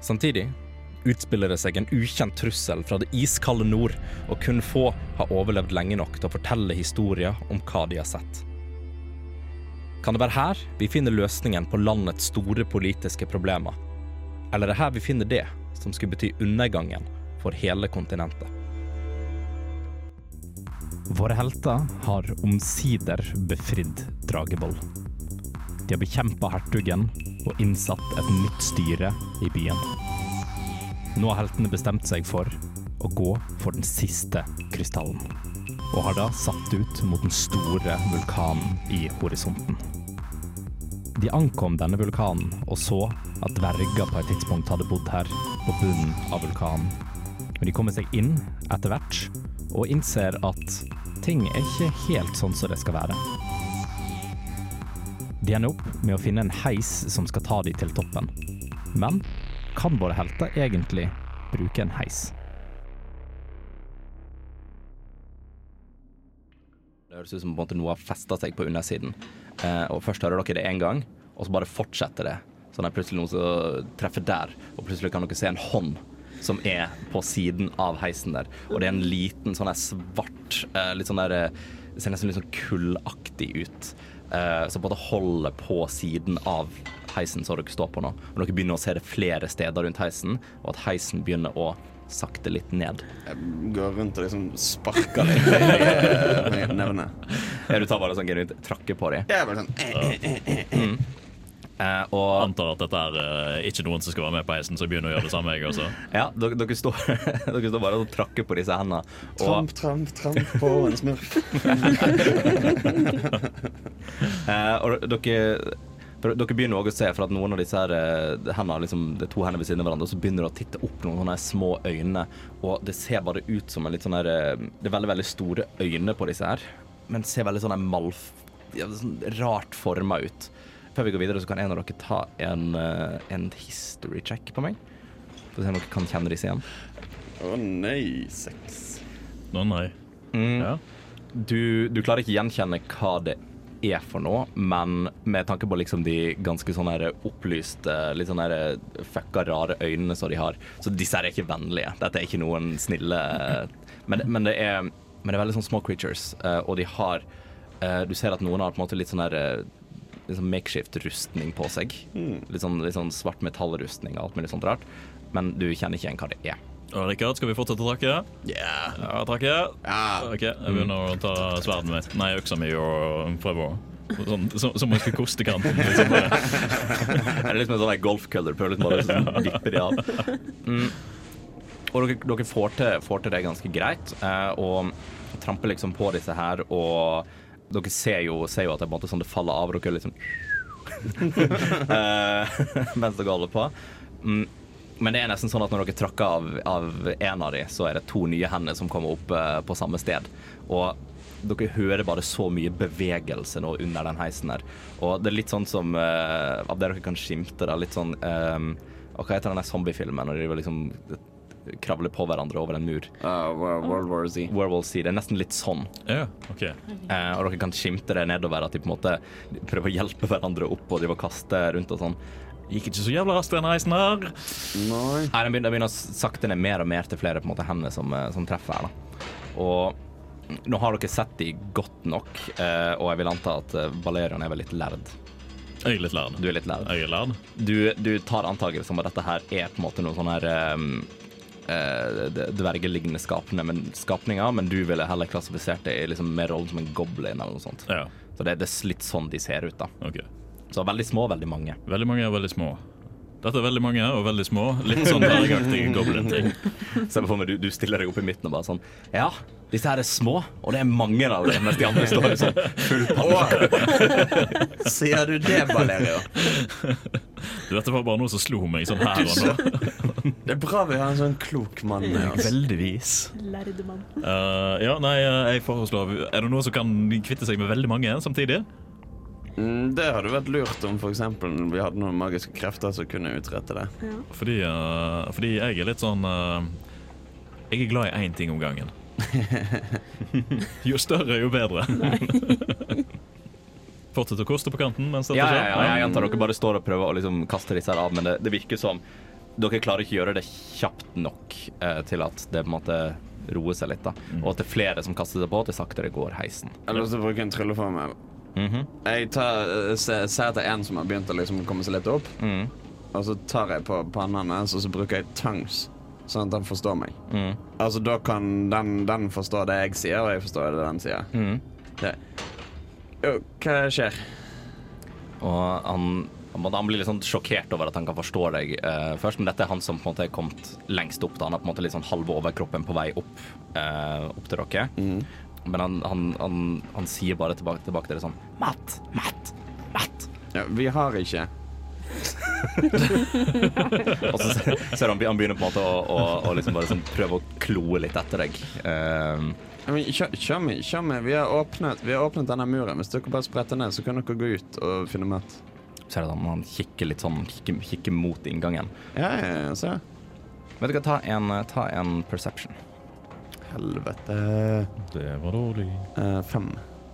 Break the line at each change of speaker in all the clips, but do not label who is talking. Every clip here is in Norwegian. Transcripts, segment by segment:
Samtidig utspiller det seg en ukjent trussel fra det iskalde nord, og kun få har overlevd lenge nok til å fortelle historier om hva de har sett. Kan det være her vi finner løsningen på landets store politiske problemer? Eller er det her vi finner det som skulle bety undergangen for hele kontinentet? Våre helter har omsider befridd Drageboll. De har bekjempa hertugen og innsatt et nytt styre i byen. Nå har heltene bestemt seg for å gå for den siste krystallen, og har da satt ut mot den store vulkanen i horisonten. De ankom denne vulkanen og så at dverger på et tidspunkt hadde bodd her, på bunnen av vulkanen. Men de kommer seg inn etter hvert, og innser at ting er ikke helt sånn som det skal være. De ender opp med å finne en heis som skal ta dem til toppen. Men kan våre helter egentlig bruke en heis? Det høres ut som noe har festa seg på undersiden. Eh, og Først hører dere det én gang, og så bare fortsetter det. Så det er plutselig noen som treffer der, og plutselig kan dere se en hånd som er på siden av heisen der. Og det er en liten sånn der svart eh, Litt sånn der eh, ser nesten litt sånn kullaktig ut. Eh, som både holder på siden av heisen som dere står på nå. Og dere begynner å se det flere steder rundt heisen, og at heisen begynner å sakte litt ned.
Jeg går rundt og liksom sparker litt med nevene.
Ja, du tar bare sånn genuint trakke på dem.
Jeg er bare sånn eh, Eh,
og
Antar at dette er eh, ikke noen som skal være med på heisen, så jeg begynner å gjøre det samme, jeg også.
ja, dere, dere, står, dere står bare og trakker på disse hendene. Og,
Tramp, tramp, tramp på en smurf.
eh, og dere dere begynner også å se for at noen av disse her hendene, liksom, det er to hender ved siden av hverandre, og så begynner det å titte opp noen sånne små øyne, og det ser bare ut som en litt sånn her Det er veldig, veldig store øyne på disse her, men ser veldig sånn her malf... Ja, sånn rart forma ut. Før vi går videre, så kan en av dere ta en, eh, en history check på meg. For å se om dere kan kjenne disse igjen.
Å nei, sex.
Å nei.
Mm.
Ja.
Du, du klarer ikke gjenkjenne hva det er for noe, men med tanke på liksom de ganske sånn opplyste, litt sånn fucka rare øynene som de har, så disse her er ikke vennlige. Dette er ikke noen snille Men, men, det, er, men det er veldig sånn små creatures, eh, og de har eh, Du ser at noen har på en måte litt sånn her eh, litt sånn makeshift rustning på seg. Litt, sånn, litt sånn svart metallrustning og alt mulig sånt rart, men du kjenner ikke igjen hva det er.
Og Rikard, skal vi fortsette å trakke?
Yeah.
Ja, trakke.
Ja.
Ok, Jeg begynner å ta sverdet mitt, nei, øksa mi, og prøve å Sånn, som, som om jeg skulle koste kanten. Liksom.
Det er liksom en sånn golfkølle prøver liksom bare sånn vipper de av. Mm. Og dere, dere får, til, får til det ganske greit, eh, og tramper liksom på disse her, og dere ser jo, ser jo at det sånn det faller av, og dere eh, mens dere holder på. Mm. Men det er nesten sånn at når dere trakker av, en av de, så er det to nye hender som kommer opp eh, på samme sted. Og dere hører bare så mye bevegelse nå under den heisen her. Og det er litt sånn som uh, Av det dere kan skimte, da. Litt sånn um, hva heter den zombiefilmen når de liksom kravler på hverandre over en mur?
Uh, Wo- World War Z.
Werewolf Sea. Det er nesten litt sånn.
Ja, ok.
uh, og dere kan skimte det nedover, at de på en måte prøver å hjelpe hverandre opp og driver og kaste rundt og sånn.
Gikk ikke så jævla raskt den reisen her.
Nei.
Nei, den begynner, begynner å sakte ned mer og mer til flere på en måte hender som, eh, som treffer her. da. Og nå har dere sett de godt nok, eh, og jeg vil anta at Valerian er vel litt lærd.
Jeg er litt lærd.
Du er litt lærd.
Jeg er lærd.
Du, du tar antakelsen om at dette her er på en måte noe sånn her um, dvergelignende skapninger, men, skapninger, men du ville heller klassifisert det i liksom mer rollen som en goblin eller noe sånt.
Ja,
Så det, det er litt sånn de ser ut, da.
Okay.
Så veldig små, veldig mange.
Veldig mange er veldig små. Dette er veldig mange og veldig små. Litt sånn dvergaktige goblin-ting.
Se for meg du, du stiller deg opp i midten og bare sånn Ja, disse her er små, og det er mange av dem, mens de andre står i sånn full panikk.
Sier du det, Valerio?
Du, Dette var bare noe som slo meg sånn her og nå.
Det er bra vi har en sånn klok mann med oss.
Veldigvis.
Lærde mann.
Uh, ja, nei, eh, jeg foreslår Er det noe som kan kvitte seg med veldig mange samtidig?
Mm, Det hadde vært lurt om for eksempel vi hadde noen magiske krefter som kunne utrette det.
Ja.
Fordi, uh, fordi jeg er litt sånn uh, Jeg er glad i én ting om gangen. jo større, jo bedre. Fortsett å koste på kanten mens dette
Ja,
skjer.
ja, jeg antar dere bare står og prøver å liksom kaste disse her av, men det, det virker som dere klarer ikke å gjøre det kjapt nok eh, til at det på en måte roer seg litt. da Og at det er flere som kaster seg på, til saktere går heisen.
Eller så bruker en trylleformel.
Mhm.
Jeg tar, eh, ser, ser etter en som har begynt å liksom komme seg litt opp,
Mm.
og så tar jeg på pannen hans, og så bruker jeg tongues, sånn at han forstår meg.
Mm.
Altså, da kan den, den forstå det jeg sier, og jeg forstår det den sier.
Mm.
Det. Jo, hva skjer?
Og han, han, han blir litt sånn sjokkert over at han kan forstå deg uh, først, men dette er han som på en måte er kommet lengst opp. da Han er på en måte litt sånn halve overkroppen på vei opp, uh, opp til dere. Men han, han, han, han sier bare tilbake, tilbake til det sånn Matt, Matt, Matt.
Ja, vi har ikke.
Og så ser du han, han begynner på en måte å, å, å liksom bare sånn prøve å kloe litt etter deg.
Um, men Kjør kjør med, kjør med. Vi har åpnet, vi har åpnet denne muren. Hvis dere bare spretter ned, så kan dere gå ut og finne mat.
ser du at han, kikker litt sånn kikker, kikker mot inngangen.
Ja, ja, ja, se.
Vet du hva, ta en, ta en perception.
Helvete.
Det var dårlig.
Eh, fem.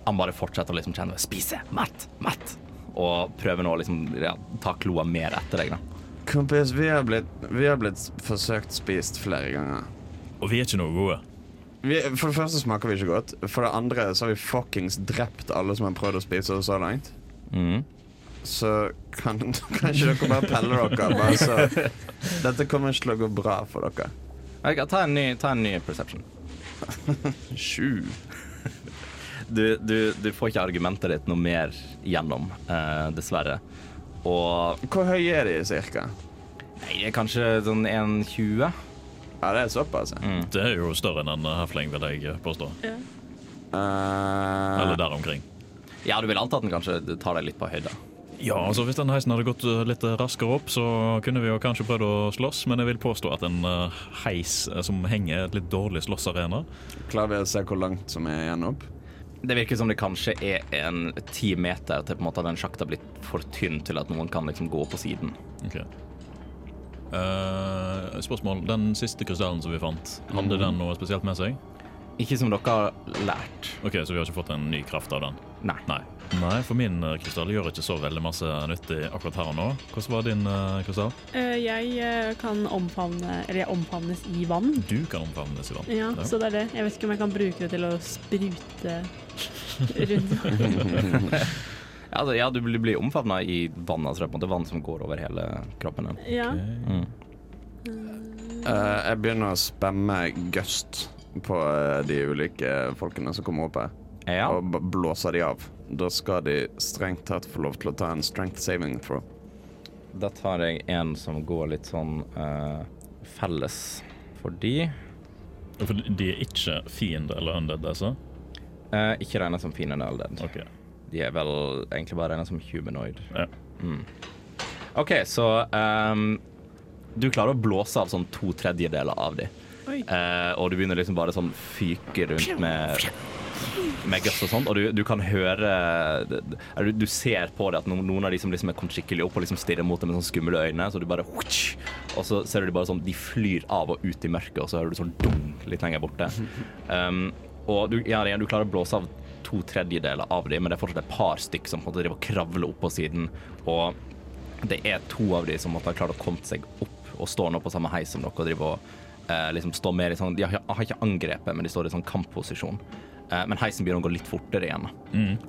Han bare fortsetter å liksom kjenne Spise! Matt! Matt! Og prøver nå å liksom ja, ta kloa mer etter deg, da.
Kompis, vi har blitt, vi har blitt forsøkt spist flere ganger.
Og vi er ikke noe gode.
Vi, for det første smaker vi ikke godt. For det andre så har vi fuckings drept alle som har prøvd å spise oss så langt.
Mm.
Så kan, kan ikke dere bare pelle dere? Bare så. Dette kommer ikke til å gå bra for dere.
Okay, ta, en ny, ta en ny perception.
Sju.
Du, du, du får ikke argumentet ditt noe mer gjennom, eh, dessverre. Og
Hvor høye er de cirka?
Nei, det er kanskje sånn 1,20?
Ja, det er såpass. ja.
Mm.
Det er jo større enn en hefling, vil jeg påstå.
Ja.
Eh,
Eller der omkring.
Ja, du vil anta at den kanskje tar deg litt på høyde.
Ja, altså Hvis den heisen hadde gått uh, litt raskere opp, så kunne vi jo kanskje prøvd å slåss. Men jeg vil påstå at en uh, heis som henger er et litt dårlig slåssarena.
klarer vi å se hvor langt som er igjen opp?
Det virker som det kanskje er en ti meter til på en måte at den sjakta har blitt for tynn til at noen kan liksom gå på siden.
Ok. Uh, spørsmål. Den siste krystallen som vi fant, hadde den noe spesielt med seg?
Ikke som dere har lært.
Ok, Så vi har ikke fått en ny kraft av den?
Nei.
Nei. Nei, for min uh, krystall gjør ikke så veldig masse nyttig akkurat her og nå. Hvordan var din uh, krystall?
Uh, Jeg eh, kan omfavne Eller jeg omfavnes i vann.
Du kan omfavnes i vann.
Ja,
Ja.
så det er det. Jeg vet ikke om jeg kan bruke det til å sprute rundt.
Ja, altså, ja du blir- omfavna i vann, altså det er på en måte vann som går over hele kroppen din.
Ja.
Mm.
Uh, jeg begynner å spamme gust på eh, de ulike folkene som kommer opp her.
Ja.
Og blåser de av. Da skal de strengt tatt få lov til å ta en strength saving throw.
Da tar jeg en som går litt sånn uh, felles for de.
For de er ikke fiende eller undead, altså?
Uh, ikke regna som fiende eller undead.
Okay.
De er vel egentlig bare regna som humanoid.
Ja.
Mm. OK, så um, du klarer å blåse av sånn to tredjedeler av de. Eh, og du begynner liksom bare sånn fyke rundt med med guts og sånt, og du, du kan høre eller du, du ser på det at noen, av de som liksom er kommet skikkelig opp og liksom stirrer mot deg med sånn skumle øyne, så du bare Og så ser du de bare sånn De flyr av og ut i mørket, og så hører du sånn dung litt lenger borte. Um, og du, ja, du klarer å blåse av to tredjedeler av dem, men det er fortsatt et par stykk som på en måte kravler opp på siden. Og det er to av dem som måtte ha klart å komme seg opp og stå nå på samme heis som dere og driver og eh, liksom stå mer i sånn De har ikke angrepet, men de står i sånn kampposisjon. Eh, men heisen begynner å gå litt fortere igjen.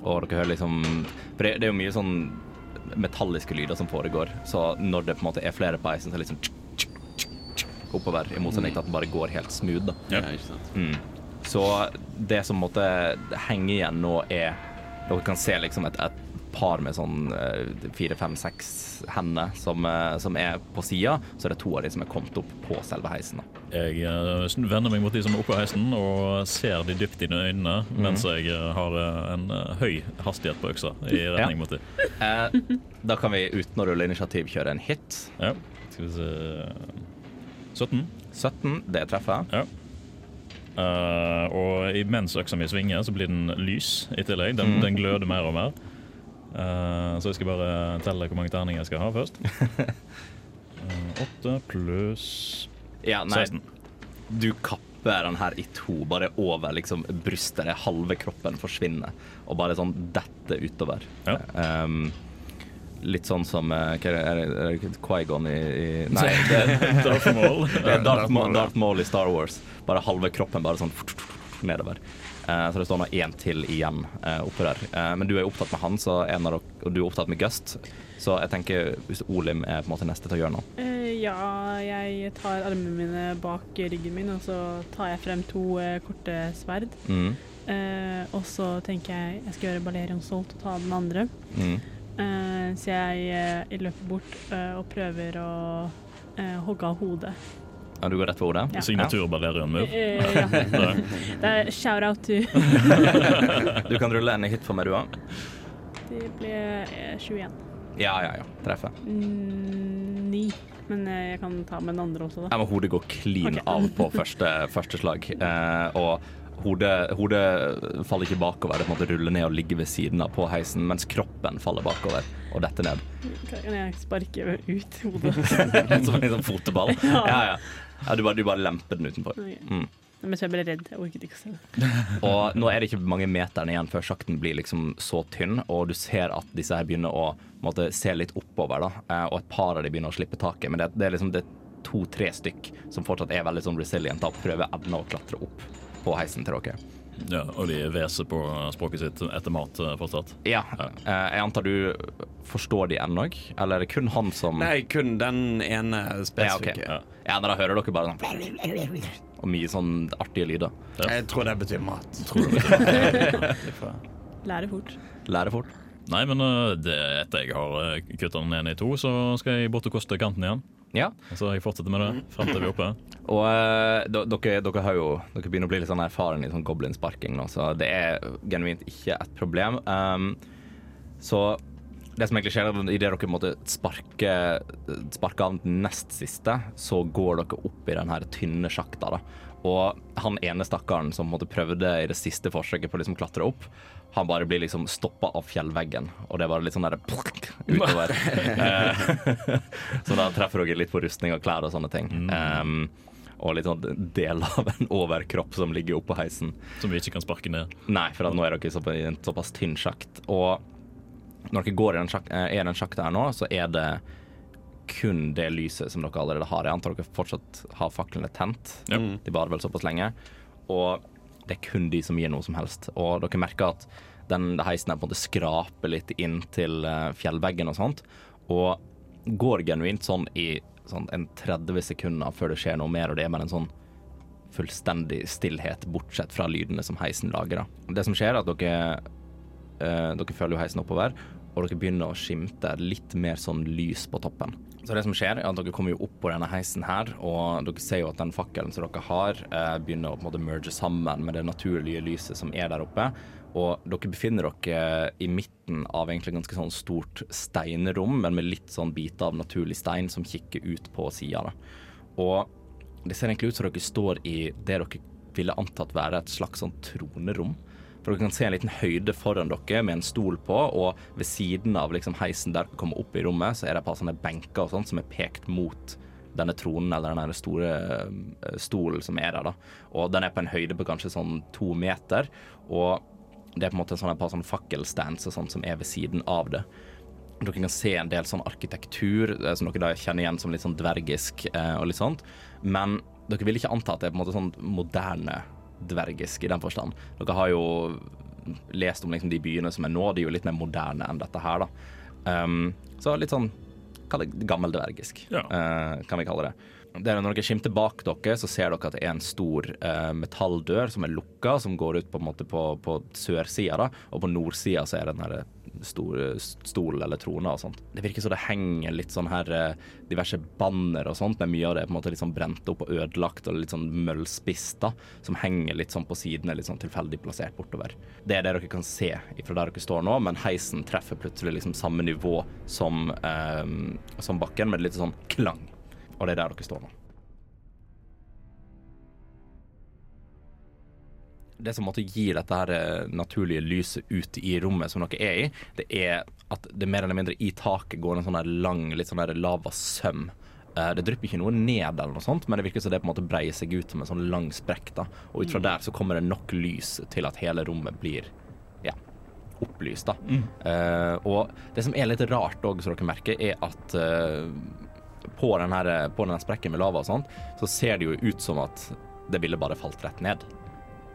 Og dere hører liksom For det, det er jo mye sånn metalliske lyder som foregår, så når det på en måte er flere på heisen, så er det liksom tsk, tsk, tsk, tsk oppover, i motsetning til at den bare går helt smooth. da.
Ja.
ikke sant?
Mm. Så det som måtte henge igjen nå, er Dere kan se liksom et, et par med sånn eh, fire, fem, seks hender som, eh, som er på sida. Så er det to av de som er kommet opp på selve heisen.
Jeg eh, vender meg mot de som er oppe på heisen og ser de dypt inn i øynene
Mhm.
mens jeg har en høy hastighet på øksa i retning
Ja.
mot de.
Eh, da kan vi uten å rulle initiativ kjøre en hit.
Ja. Skal vi se 17.
17, det treffer.
Ja. Uh, og mens øksa mi svinger, så blir den lys i tillegg. Den,
Mm.
den gløder mer og mer. Eh, så jeg skal bare telle hvor mange terninger jeg skal ha først. Eh, Åtte pluss
Ja,
16.
du kapper den her i to, bare over liksom brystet. Det halve kroppen forsvinner og bare sånn detter utover.
Ja.
Um, litt sånn som eh, hva er det, det, Qui-Gon i, i Nei, det,
Darth Maul.
det er Darth,
Darth
Maul,
Maul.
Darth Maul i Star Wars. Bare halve kroppen bare sånn nedover. Eh, så det står nå én til igjen uh, oppe der. Eh, men du er opptatt med han, så en av dere, og du er opptatt med Gust. Så jeg tenker hvis Olim er på en måte neste til å gjøre noe.
Eh, ja, jeg tar armene mine bak ryggen min, og så tar jeg frem to eh, korte sverd.
Mm.
Eh, og så tenker jeg jeg skal gjøre Balerion Salt og ta den andre.
Mm.
Eh, så jeg, eh, løper bort eh, og prøver å eh, hogge av hodet.
Ja, du går rett for hodet?
Ja.
Signatur Balerion-move.
Eh, ja.
Ja.
Det er shout-out to
Du kan rulle en hit for meg, du òg.
Det ble eh, 21.
Ja, ja, ja. Treffer.
Mm, Ni. Men eh, jeg kan ta med den andre også, da.
Jeg må hodet går clean
okay.
av på første, første slag. Eh, og hodet, hodet faller ikke bakover, det på en måte ruller ned og ligger ved siden av på heisen, mens kroppen faller bakover og detter ned.
Kan jeg sparke ut hodet?
Som en sånn fotball.
Ja.
Ja, ja. du, bare, du bare lemper den utenfor.
Okay.
Mm.
Men så jeg ble redd. Jeg orket ikke å se det.
Og nå er det ikke mange meterne igjen før sjakten blir liksom så tynn, og du ser at disse her begynner å måtte, se litt oppover, da. Eh, og et par av de begynner å slippe taket. Men det, det er liksom to-tre stykk som fortsatt er veldig sånn resilient og prøver evne å klatre opp på heisen til dere.
Ja, og de hveser på språket sitt etter mat eh, fortsatt.
Ja. eh, jeg antar du forstår de ennå, eller er det kun han som
Nei, kun den ene
Ja,
spesifikke.
Ja.
Ja, men da hører dere bare sånn Og mye sånn artige lyder.
Jeg tror det betyr mat.
Lære fort.
Lære fort.
Nei, men eh, det, etter jeg har kutta den ned i to, så skal jeg bort og koste kanten igjen.
Ja.
Så jeg fortsetter med det frem til vi er oppe.
Og uh, dere, dere har jo Dere begynner å bli litt sånn erfaren i sånn goblinsparking nå, så det er genuint ikke et problem. Um, så det som egentlig skjer, er at idet dere måtte sparke, sparker av den nest siste, så går dere opp i den her tynne sjakta. da. Og han ene stakkaren som måtte prøvde i det siste forsøket på å liksom klatre opp, han bare blir liksom stoppa av fjellveggen, og det er bare litt sånn der plukk utover. Eh, så da treffer dere litt på rustning og klær og sånne ting. Um, og litt sånn del av en overkropp som ligger oppå heisen.
Som vi ikke kan sparke ned.
Nei, for nå er dere i en såpass tynn sjakt. Og når dere går i den, sjak, eh, er i den sjakta her nå, så er det kun det lyset som dere allerede har. Jeg antar dere fortsatt har faklene tent.
Ja.
De varer vel såpass lenge. Og det er kun de som gir noe som helst. Og dere merker at den heisen her på en måte skraper litt inn til eh, fjellveggen og sånt. Og går genuint sånn i sånn en 30 sekunder før det skjer noe mer, og det er bare en sånn fullstendig stillhet, bortsett fra lydene som heisen lager. Da. Det som skjer, er at dere, eh, dere følger jo heisen oppover, og dere begynner å skimte litt mer sånn lys på toppen. Så det som skjer, er at dere kommer jo opp på denne heisen her, og dere ser jo at den fakkelen som dere har, eh, begynner å på en måte merge sammen med det naturlige lyset som er der oppe. Og dere befinner dere i midten av egentlig ganske sånn stort steinrom, men med litt sånn biter av naturlig stein som kikker ut på sida. Og det ser egentlig ut som dere står i det dere ville antatt være et slags sånn tronerom. For dere kan se en liten høyde foran dere med en stol på, og ved siden av liksom heisen der dere kommer opp i rommet, så er det et par sånne benker og sånt som er pekt mot denne tronen, eller den store eh, stolen som er der, da. Og den er på en høyde på kanskje sånn to meter, og det er på en måte sånn et par sånn fakkelstands og sånt som er ved siden av det. Dere kan se en del sånn arkitektur eh, som dere da kjenner igjen som litt sånn dvergisk eh, og litt sånt. Men dere vil ikke anta at det er på en måte sånn moderne dvergisk i den forstand. Dere har jo lest om liksom de byene som er nå, de er jo litt mer moderne enn dette her, da. Um, så litt sånn Kall det gammeldvergisk,
Ja.
uh, kan vi kalle det. Det Når dere skimter bak dere, så ser dere at det er en stor uh, metalldør som er lukka, som går ut på en måte på, på sørsida. Og på nordsida så er det den her store stol eller troner og sånt. Det virker som det henger litt sånn her eh, diverse banner og sånt, men mye av det er på en måte litt sånn brent opp og ødelagt og litt sånn møllspist, da, som henger litt sånn på sidene, litt sånn tilfeldig plassert bortover. Det er det dere kan se fra der dere står nå, men heisen treffer plutselig liksom samme nivå som, eh, som bakken, med litt sånn klang. Og det er der dere står nå. Det som måtte gir dette her eh, naturlige lyset ut i rommet som dere er i, det er at det mer eller mindre i taket går en sånn her lang, litt sånn her lavasøm. Eh, Det drypper ikke noe ned, eller noe sånt, men det virker som det på en måte breier seg ut som en sånn lang sprekk. da. Og ut fra der så kommer det nok lys til at hele rommet blir ja, opplyst. da. Eh, og det som er litt rart òg, som dere merker, er at uh, på den her, på den sprekken med lava og sånt, så ser det jo ut som at det ville bare falt rett ned.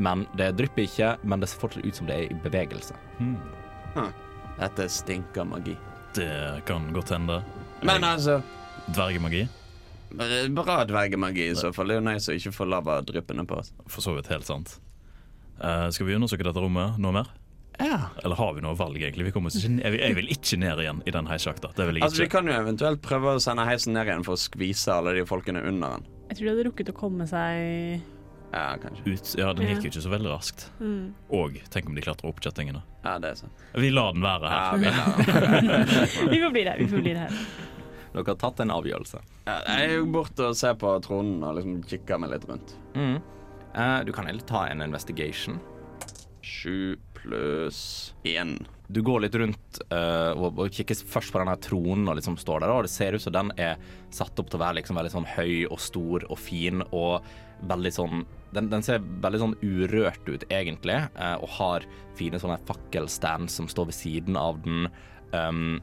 Men det drypper ikke, men det ser fortsatt ut som det er i bevegelse.
Dette stinker magi.
Det kan godt hende.
Men altså
Dvergemagi?
Bra dvergemagi i så fall. Det er jo nice å ikke få lava dryppende på oss.
For så vidt helt sant. Uh, skal vi undersøke dette rommet noe mer?
Ja.
Eller har vi noe valg, egentlig? Vi oss ikke, jeg, vil- ikke ned igjen i den heissjakta. Det vil jeg
Altså, vi kan jo eventuelt prøve å sende heisen ned igjen for å skvise alle de folkene under den.
Jeg tror de hadde rukket å komme seg
Ja, kanskje.
Ut, ja, Den gikk jo ikke så veldig raskt.
mm.
Og tenk om de klatrer opp kjettingene.
Ja, det er sant.
Vi lar den være her.
Ja, vi lar-
Vi får bli der. Vi får bli der.
Dere har tatt en avgjørelse.
ja, jeg er jo borte og ser på tronen og liksom kikker meg litt rundt.
Mm. Uh, du kan heller ta en investigation.
Sju pluss én.
Du går litt rundt uh, og, og kikker først på denne tronen og liksom står der, og det ser ut som den er satt opp til å være liksom veldig sånn høy og stor og fin og veldig sånn Den, den ser veldig sånn urørt ut, egentlig, eh, og har fine sånne fakkelstands som står ved siden av den. Um,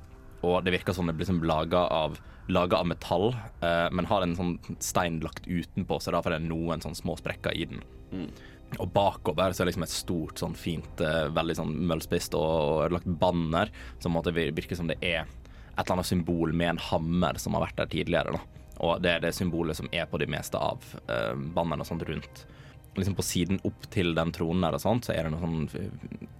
og det virker som det blir liksom laga av, av metall, eh, men har en sånn stein lagt utenpå, så derfor er det noen sånn små sprekker i den. Og bakover så er det liksom et stort, sånn fint, eh, veldig sånn møllspist og, og ødelagt banner, som måte virker som det er et eller annet symbol med en hammer som har vært der tidligere. da. Og det er det symbolet som er på de meste av uh, bannerne og sånt rundt. Liksom På siden opp til den tronen der og sånt, så er det noe sånn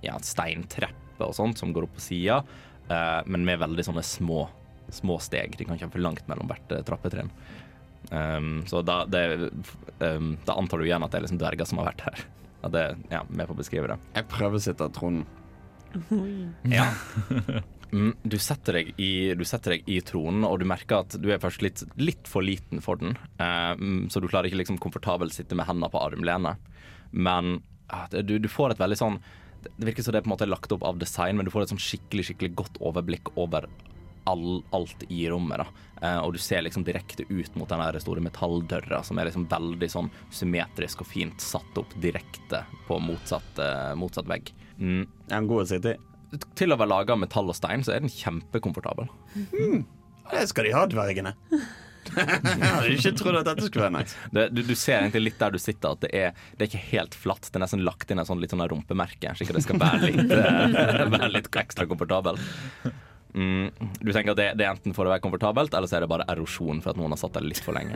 ja, steintrepper og sånt som går opp på sida, uh, men med veldig sånne små, små steg. De kan ikke ha for langt mellom hvert eh, trappetrinn. Um, så da, det, um, da antar du igjen at det er liksom dverger som har vært her. At det ja, med på å beskrive det.
Jeg prøver å sitte av tronen.
Ja. Mm, du, setter i, du setter deg i tronen, og du merker at du er først litt, litt for liten for den. Mm, så du klarer ikke liksom komfortabelt sitte med hendene på armlenet. Men ah, du, du får et veldig sånn Det virker som det er på en måte lagt opp av design, men du får et sånn skikkelig skikkelig godt overblikk over all, alt i rommet. Eh, og du ser liksom direkte ut mot den store metalldøra, som er liksom veldig sånn symmetrisk og fint satt opp direkte på motsatt, eh, motsatt vegg. Mm.
En god i?
Til å være laga av metall og stein, så er den kjempekomfortabel.
Det skal de ha, dvergene. jeg hadde ikke trodd at dette skulle være nice.
Det, du, du ser egentlig litt der du sitter, at det er, det er ikke helt flatt. Det er nesten lagt inn et sånn, litt sånn rumpemerke, slik at det skal være litt, eh, være litt ekstra komfortabel. Mm, du tenker at det, det er enten for å være komfortabelt, eller så er det bare erosjon for at noen har satt der litt for lenge.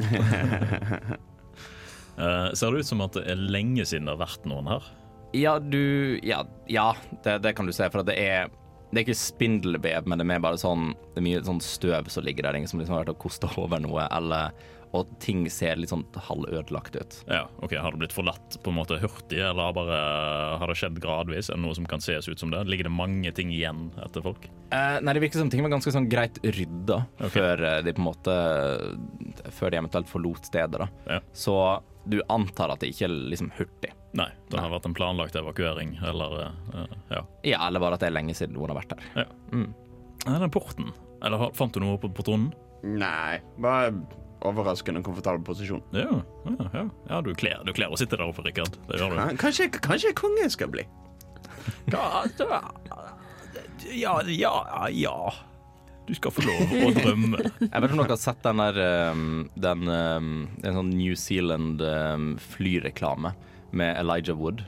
uh, ser det ut som at det er lenge siden det har vært noen her?
Ja, du Ja, ja det, det kan du se, for det er det er ikke spindelvev, men det er bare sånn Det er mye sånn støv som ligger der. Ingen som liksom har vært og kosta over noe, eller Og ting ser litt sånn halvødelagt ut.
Ja, ok, Har det blitt forlatt på en måte hurtig, eller bare, har det skjedd gradvis? Er det noe som kan ses ut som det? Ligger det mange ting igjen etter folk?
Eh, nei, det virker som ting var ganske sånn greit rydda
okay.
før eh, de på en måte Før de eventuelt forlot stedet. da.
Ja.
Så du antar at det ikke er liksom hurtig.
Nei, det har vært en planlagt evakuering, eller uh, ja.
Ja, eller bare at det er lenge siden noen har vært der.
ja.
Mm.
Den porten. Eller fant du noe på, på tronen?
Nei, bare overraskende komfortabel posisjon.
Ja, ja, ja. ja du kler du kler å sitte der oppe, Rikard. Det gjør du.
Kanskje, kanskje konge skal bli.
Ja, ja, ja. Du skal få lov å drømme.
Jeg vet ikke om dere har sett den der um, Den um, en sånn New Zealand um, flyreklame med Elijah Wood.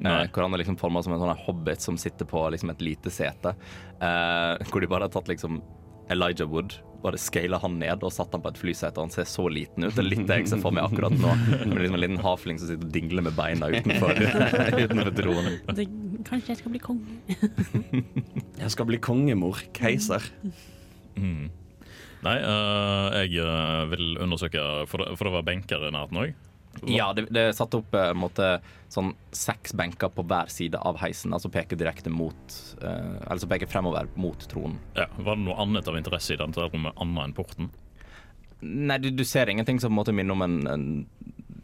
Nei.
Eh, hvor han er liksom forma som en sånn hobbit som sitter på liksom et lite sete. Eh, hvor de bare har tatt liksom Elijah Wood, bare scala han ned og satt han på et flysete. Han ser så liten ut. Det er litt det jeg ser for meg akkurat nå. Med liksom en liten havfling som sitter og dingler med beina utenfor, utenfor dronen.
Det Kanskje jeg skal bli konge.
Jeg skal bli kongemor. Keiser.
Mm. Nei, uh, jeg eh, vil undersøke For for det var benker i nærheten òg.
Ja, det, det er satt opp eh, en måte, sånn seks benker på hver side av heisen, altså peker direkte mot eh, Eller så peker fremover mot tronen.
Ja, var det noe annet av interesse i dette rommet annet enn porten?
Nei, du, du ser ingenting som måte minner om en, en,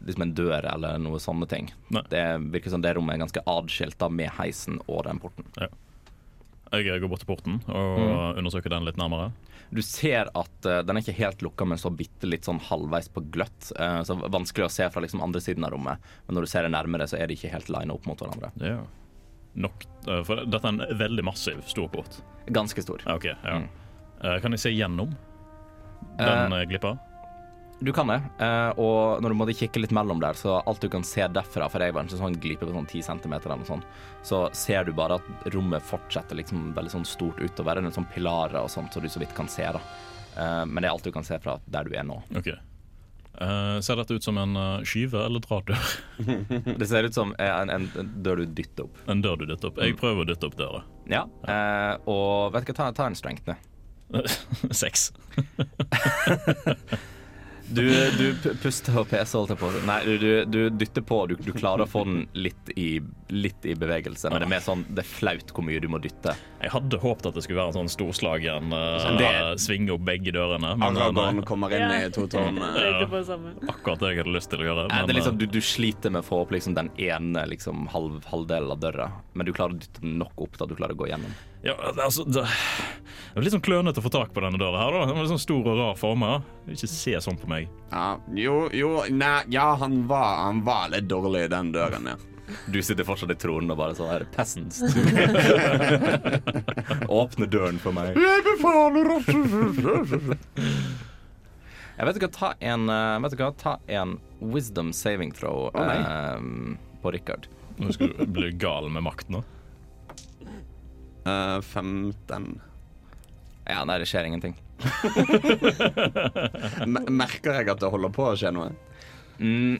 liksom en dør eller noe sånne ting.
Nei.
Det virker som det rommet er ganske adskilt da, med heisen og den porten.
Jeg går bort til porten og
Mm.
undersøker den litt nærmere.
Du ser at uh, den er ikke helt lukka, men så bitte litt sånn halvveis på gløtt. Uh, så vanskelig å se fra liksom andre siden av rommet. Men når du ser det nærmere, så er de ikke helt lina opp mot hverandre.
Ja. Nok, uh, for dette er en veldig massiv, stor båt.
Ganske stor.
Okay, ja.
Mm.
Kan jeg se gjennom den glippa?
Du kan det, eh, og når du måtte kikke litt mellom der, så alt du kan se derfra, for jeg var en sånn glipe på sånn 10 cm eller noe sånt, så ser du bare at rommet fortsetter liksom veldig sånn stort utover. Det er noen sånn pilarer og sånt, så du så vidt kan se, da. Eh, men det er alt du kan se fra der du er nå.
Okay. Uh, ser dette ut som en uh, skyve eller draddør?
Det ser ut som en, en, en dør du dytter opp.
En dør du dytter opp? Jeg prøver å dytte opp døra.
Ja, eh, og vet du hva, ta, ta en strength ned.
Seks.
Du, du puster og peser, holdt jeg på å si. Nei, du, du, du dytter på, du, du klarer å få den litt i, litt i bevegelse, men det er mer sånn det er flaut hvor mye du må dytte.
Jeg hadde håpet at det skulle være en sånn storslagen uh,
Det-
svinge opp begge dørene. Men eh,
kommer inn i to tårn.
Det samme.
akkurat det jeg hadde lyst til å gjøre. Men,
det er liksom,
eh,
du, du sliter med å få opp liksom den ene liksom, halv, halvdelen av døra, men du klarer å dytte den nok opp til at du klarer å gå gjennom.
Ja, det, altså, det, det er litt sånn klønete å få tak på denne døra her. da Den var litt sånn stor og rar former. Ikke se sånn på meg.
Ja, jo, jo, nei, ja, han var, han var litt dårlig i den døren, ja.
Du sitter fortsatt i tronen og bare sånn her Peasants. Åpne døren for meg.
Jeg befaler at
Jeg vet ikke, ta en, eh, vet du hva, ta en wisdom saving throw
oh,
eh, på Richard.
Nå skal du bli gal med makt nå.
Uh, 15.
Ja, nei, det skjer ingenting.
Merker jeg at det holder på å skje noe?
Mm,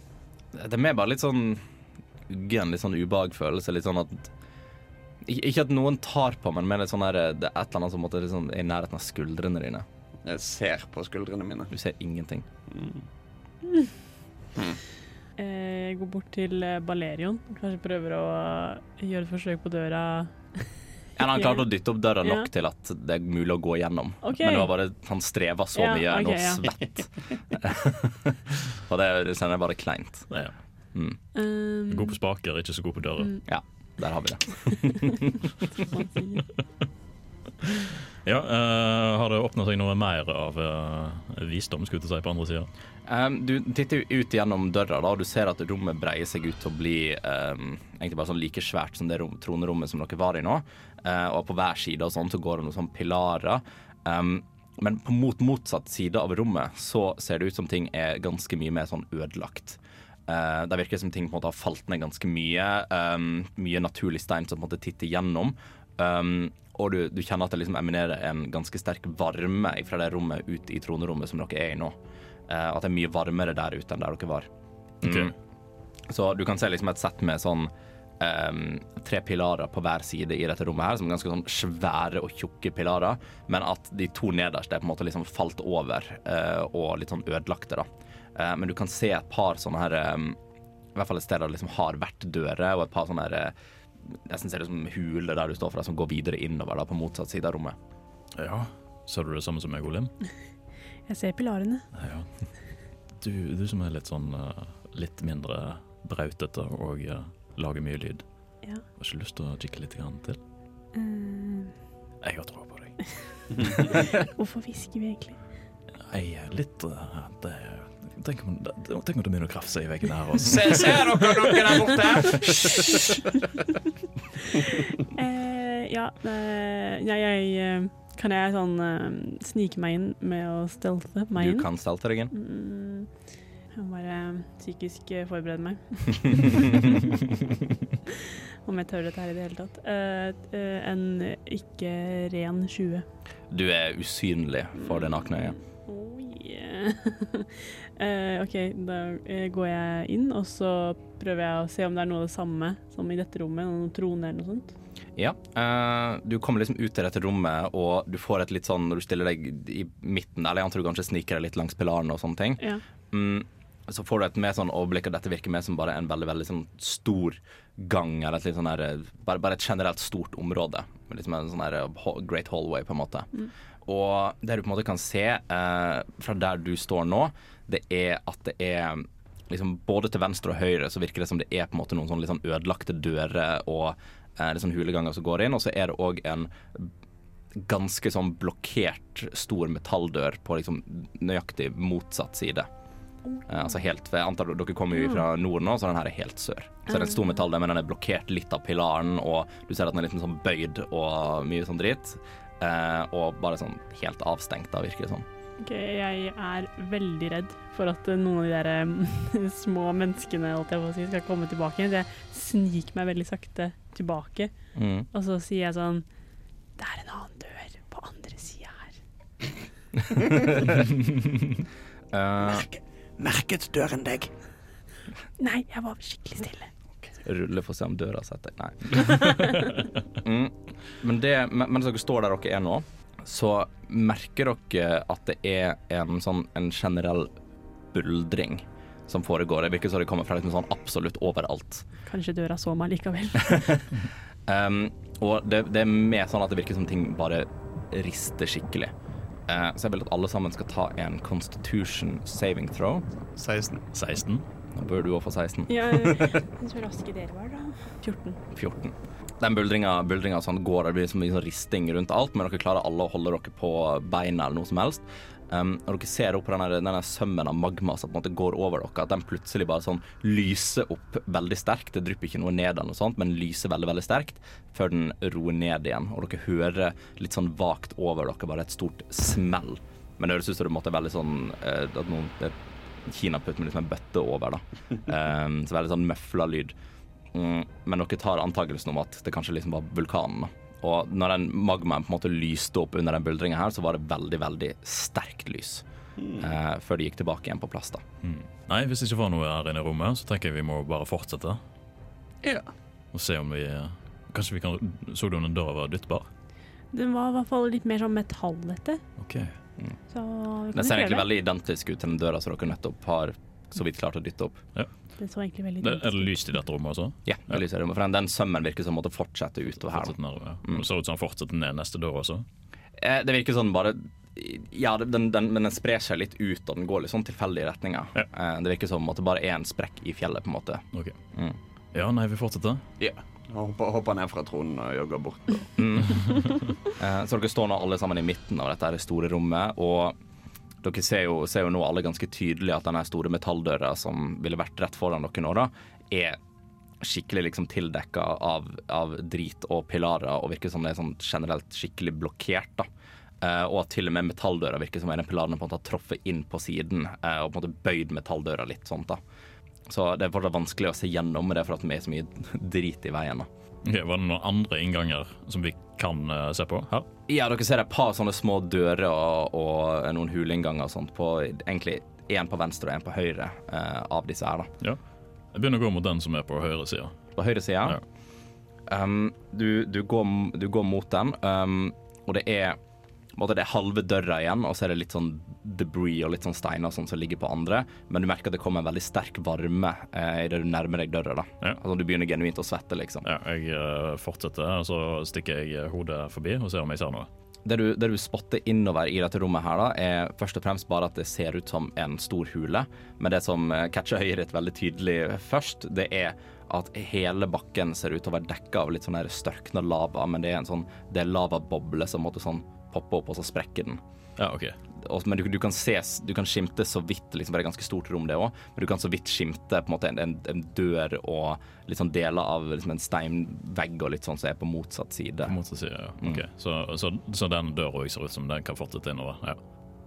det er mer bare litt sånn uggen, litt sånn ubehagfølelse. Litt sånn at ikke, at noen tar på meg, men det er, sånn der, det er et eller annet som måtte liksom, er i nærheten av skuldrene dine.
Jeg ser på skuldrene mine.
Du ser ingenting.
Eh, Jeg går bort til eh, Balerion. Kanskje prøver å eh, gjøre et forsøk på døra.
Han klarte å dytte opp døra nok til at det er mulig å gå gjennom.
Okay.
Men det var bare, han streva så mye,
ja.
svett. og det, det kjenner jeg bare kleint.
Ja.
Mm.
Um,
God på spaker, ikke så god på dører.
Ja, der har vi det.
Ja, uh, Har det åpna seg noe mer av uh, visdom skulle jeg si, på andre sida?
Um, du titter ut gjennom døra, da, og du ser at rommet breier seg ut til å bli um, egentlig bare sånn like svært som det rom, tronerommet som dere var i nå. Uh, og på hver side og sånn så går det noen sånne pilarer. Um, men på mot motsatt side av rommet så ser det ut som ting er ganske mye mer sånn ødelagt. Uh, det virker som ting på en måte har falt ned ganske mye. Um, mye naturlig stein som på en måte titter gjennom. Um, og du, du kjenner at det liksom eminerer en ganske sterk varme fra det rommet ut i tronerommet som dere er i nå. Uh, at det er mye varmere der ute enn der dere var. Mm. Okay. Så du kan se liksom et sett med sånn ehm, tre pilarer på hver side i dette rommet her, som er ganske sånn svære og tjukke pilarer, men at de to nederste er på en måte liksom falt over uh, og litt sånn ødelagte, da. Uh, men du kan se et par sånne her um, I hvert fall et sted der det liksom har vært dører, og et par sånne her eh, Nesten ser det ut som huler der du står fra, som går videre innover da, på motsatt side av rommet.
Ja. Ser du det samme som meg, Olim?
Jeg ser pilarene.
Ja. Du, du som er litt sånn litt mindre brautete og lager mye lyd.
Ja.
Har ikke lyst til å kikke litt grann til?
Eh,
Jeg har tro på deg.
hvorfor hvisker vi egentlig?
Er litt uh, det, Tenk om, det- tenk om det begynner å krafse i veggen her.
Se, ser dere noen der borte?
uh, ja, eh, ja, jeg eh, Kan jeg sånn eh, snike meg inn med å stelte meg inn?
Du kan stelte deg inn.
Mm, jeg må bare psykisk eh, forberede meg. Om jeg tør dette her i det hele tatt. Eh, eh, en ikke ren 20.
Du er usynlig for det nakne øyet.
Oh, yeah. Eh, OK, da eh, går jeg inn, og så prøver jeg å se om det er noe av det samme som i dette rommet. Noen troner eller noe sånt.
Ja, Uh, du kommer liksom ut til dette rommet, og du får et litt sånn Når du stiller deg i midten, eller jeg antar du kanskje sniker deg litt langs pilaren og sånne ting,
Ja.
mm, så får du et mer sånn overblikk, og dette virker mer som bare en veldig veldig sånn stor gang, eller et litt sånn her, bare, bare et generelt stort område. Liksom en sånn her great hallway, på en måte. Og det du på en måte kan se eh, fra der du står nå, det er at det er liksom både til venstre og høyre så virker det som det er på en måte noen sånn sånn ødelagte dører og eh, sånn huleganger som går inn, og så er det òg en ganske sånn blokkert stor metalldør på liksom nøyaktig motsatt side. Eh, altså helt, for jeg antar Dere kommer jo fra nord nå, så den her er helt sør. Så det er en stor metalldør, men den er blokkert litt av pilaren, og du ser at den er litt sånn bøyd og mye sånn dritt. Eh, og bare sånn helt avstengt, da, virker det sånn.
Ok, Jeg er veldig redd for at eh, noen av de der små menneskene si, skal komme tilbake. Så jeg sniker meg veldig sakte tilbake,
Mm.
og så sier jeg sånn Det er en annen dør på andre sida her.
Eh,
Merket døren deg?
Nei, jeg var skikkelig stille.
rulle for å se om døra setter Nei. mm. Men det, mens dere står der dere er nå, så merker dere at det er en sånn en generell buldring som foregår. Det virker som det kommer fra liksom sånn absolutt overalt.
Kanskje døra så meg likevel.
Um, og det, det er mer sånn at det virker som ting bare rister skikkelig. Eh, så jeg vil at alle sammen skal ta en constitution saving throw.
16.
16.
Nå bør du òg få 16.
Ja, så raske dere var, da. 14.
14. Den buldringa, buldringa sånn går, det blir så mye sånn risting rundt alt, men dere klarer alle å holde dere på beina eller noe som helst. Um, og dere ser opp på denne, denne sømmen av magma som på en måte går over dere, at den plutselig bare sånn lyser opp veldig sterkt. Det drypper ikke noe ned eller noe sånt, men lyser veldig, veldig sterkt før den roer ned igjen. Og dere hører litt sånn vagt over dere bare et stort smell. Men det høres ut som det måtte veldig sånn uh, at noen kinaputt med liksom en bøtte over, da. Um, så veldig sånn møfla lyd. Mm, men dere tar antakelsen om at det kanskje liksom var vulkanen. da. Og når den magmaen på en måte lyste opp under den buldringa her, så var det veldig, veldig sterkt lys. Eh, før de gikk tilbake igjen på plass, da.
Nei, hvis det ikke var noe her inne i rommet, så tenker jeg vi må bare fortsette.
Ja.
Og se om vi Kanskje vi kan Så du om den døra var dyttbar?
Den var i hvert fall litt mer sånn metallete.
OK.
Så
Den ser egentlig veldig identisk ut til den døra som dere nettopp har så vidt klart å dytte opp.
Det så egentlig veldig
Det,
dumt
er det lyst i dette rommet også?
Ja, det er lyst i rommet, for den, den sømmen virker som måtte fortsette utover her. Fortsette
Fortsett ja. Det ser ut som den fortsetter ned neste dør også.
Eh, det virker sånn bare Ja, den, den, men den sprer seg litt ut, og den går litt sånn tilfeldige retninger.
Ja.
Eh, det virker som at det bare er en sprekk i fjellet, på en måte.
Ok.
Mm.
Ja, nei, vi fortsetter.
ja. Hopper, hopper ned fra tronen og jogger bort.
Eh, så dere står nå alle sammen i midten av dette store rommet, og dere ser jo, ser jo nå alle ganske tydelig at denne store metalldøra som ville vært rett foran dere nå, da, er skikkelig liksom tildekka av, av drit og pilarer, og virker som det er sånn generelt skikkelig blokkert. da. Uh, og at til og med metalldøra virker som en av pilarene på en måte har truffet inn på siden uh, og på en måte bøyd metalldøra litt. sånt da. Så det er fortsatt vanskelig å se gjennom, det for at det er så mye drit i veien. da.
Okay, var det noen andre innganger som vi kan eh, se på her?
Ja, dere ser et par sånne små dører og, og noen huleinnganger og sånt på egentlig én på venstre og én på høyre uh, av disse her, da.
Ja. Jeg begynner å gå mot den som er på høyre side.
På høyre side?
Ja.
Um, du, du, går, du går mot den, um, og det er det er halve døra igjen, og så er det litt sånn debris og litt sånn steiner sånn som ligger på andre. Men du merker at det kommer en veldig sterk varme eh, idet du nærmer deg døra. da.
Ja.
Altså Du begynner genuint å svette, liksom.
Ja, jeg eh, fortsetter, og så stikker jeg hodet forbi og ser om jeg ser noe.
Det du, det du spotter innover i dette rommet her, da, er først og fremst bare at det ser ut som en stor hule. Men det som eh, catcher øyet ditt veldig tydelig først, det er at hele bakken ser ut til å være dekka av litt sånn størkna lava, men det er en sånn det er lavaboble som måtte sånn poppe opp, og så sprekker den.
Ja, OK.
Og, men du, du kan ses, du kan skimte så vidt, liksom, det er et ganske stort rom det òg, men du kan så vidt skimte på en måte en, en, en dør og litt sånn deler av liksom, en steinvegg og litt sånn som er på motsatt side.
På motsatt side, ja. Ok, Så, så, så den døra også ser ut som den kan fortsette innover? Ja.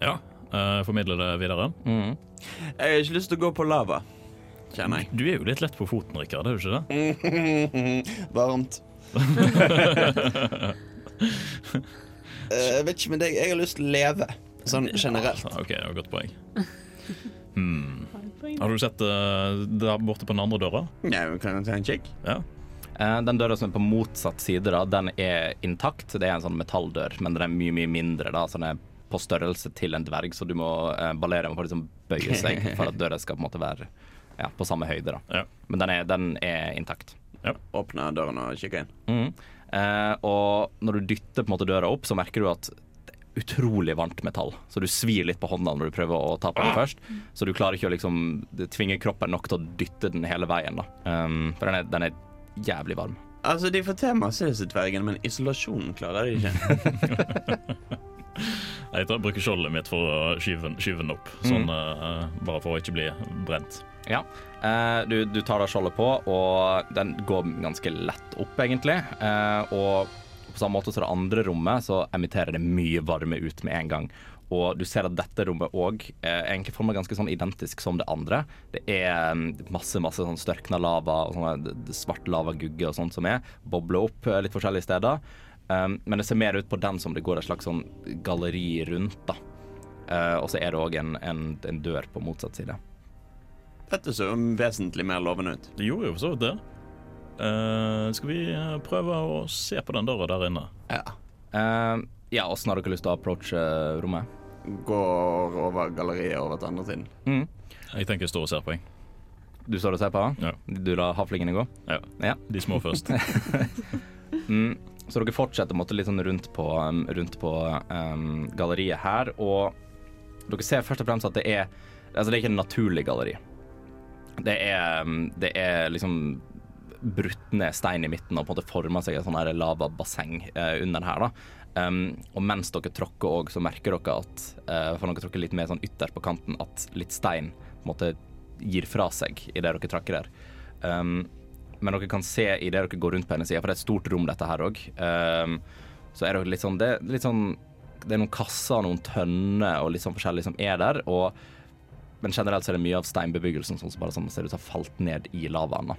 ja. Uh, formidle det videre.
Mm.
Jeg har ikke lyst til å gå på lava, kjenner jeg.
Du er jo litt lett på foten, Rikard, er du ikke det?
Varmt. Jeg vet ikke med deg, jeg har lyst til å leve. Sånn generelt.
OK, det var et godt poeng. Hmm.
Har
du sett uh, der borte på den andre døra?
Ja, vi kan ta en kikk.
Ja.
Eh, Den døra som er på motsatt side, da, den er intakt. Det er en sånn metalldør, men den er mye mye mindre. da, så den er på størrelse til en dverg, så du må eh, med å liksom bøye seg for at døra skal på en måte være ja, på samme høyde. da.
Ja.
Men den er, den er intakt.
Åpne døren og kikke inn.
Mhm. Eh, og når du dytter på en måte døra opp, så merker du at det er utrolig varmt metall. Så du svir litt på hånda når du prøver å ta på den først. Så du klarer ikke å liksom tvinge kroppen nok til å dytte den hele veien. da. Um, for den er, den er jævlig varm.
Altså, De får til masse, disse dvergene, men isolasjonen klarer de ikke.
Jeg tar, bruker skjoldet mitt for å skyve, skyve den opp, sånn, uh, bare for å ikke bli brent.
Ja. Eh, du, du tar da skjoldet på, og den går ganske lett opp, egentlig. Eh, og på samme måte som det andre rommet, så emitterer det mye varme ut med en gang. Og du ser at dette rommet òg er egentlig former ganske sånn identisk som det andre. Det er mm, masse masse sånn størkna lava og sånne svart lavagugge og sånt som er. Bobler opp eh, litt forskjellige steder. Um, men det ser mer ut på den som det går et slags sånn galleri rundt. da. Uh, og så er det òg en, en, en dør på motsatt side.
Dette så jo vesentlig mer lovende ut.
Det gjorde jo for så vidt det. Uh, skal vi eh, prøve å se på den døra der inne?
Ja.
Uh, ja, åssen har dere lyst til å approache rommet?
Går over galleriet over til andre siden.
Mm.
Jeg tenker jeg står og ser på, jeg.
Du står og ser på?
Ja.
Du lar havlingene gå?
Ja.
Ja.
De små først.
Mm. Så dere fortsetter måtte, litt sånn rundt på, um, rundt på um, galleriet her, og dere ser først og fremst at det er Altså, det er ikke et naturlig galleri. Det er, um, det er liksom brutt ned stein i midten og på en måte forma seg et sånn her lavabasseng eh, under her. da. Um, og mens dere tråkker òg, så merker dere at uh, for dere tråkker litt mer sånn ytterst på kanten, at litt stein på en gir fra seg idet dere tråkker der. Um, men dere kan se idet dere går rundt på hennes side, for det er et stort rom dette her òg, um, så er det litt sånn det, litt sånn det er noen kasser, noen tønner og litt sånn forskjellig som er der. og men generelt så er det mye av steinbebyggelsen som bare sånn ser ut til å ha falt ned i lavaen.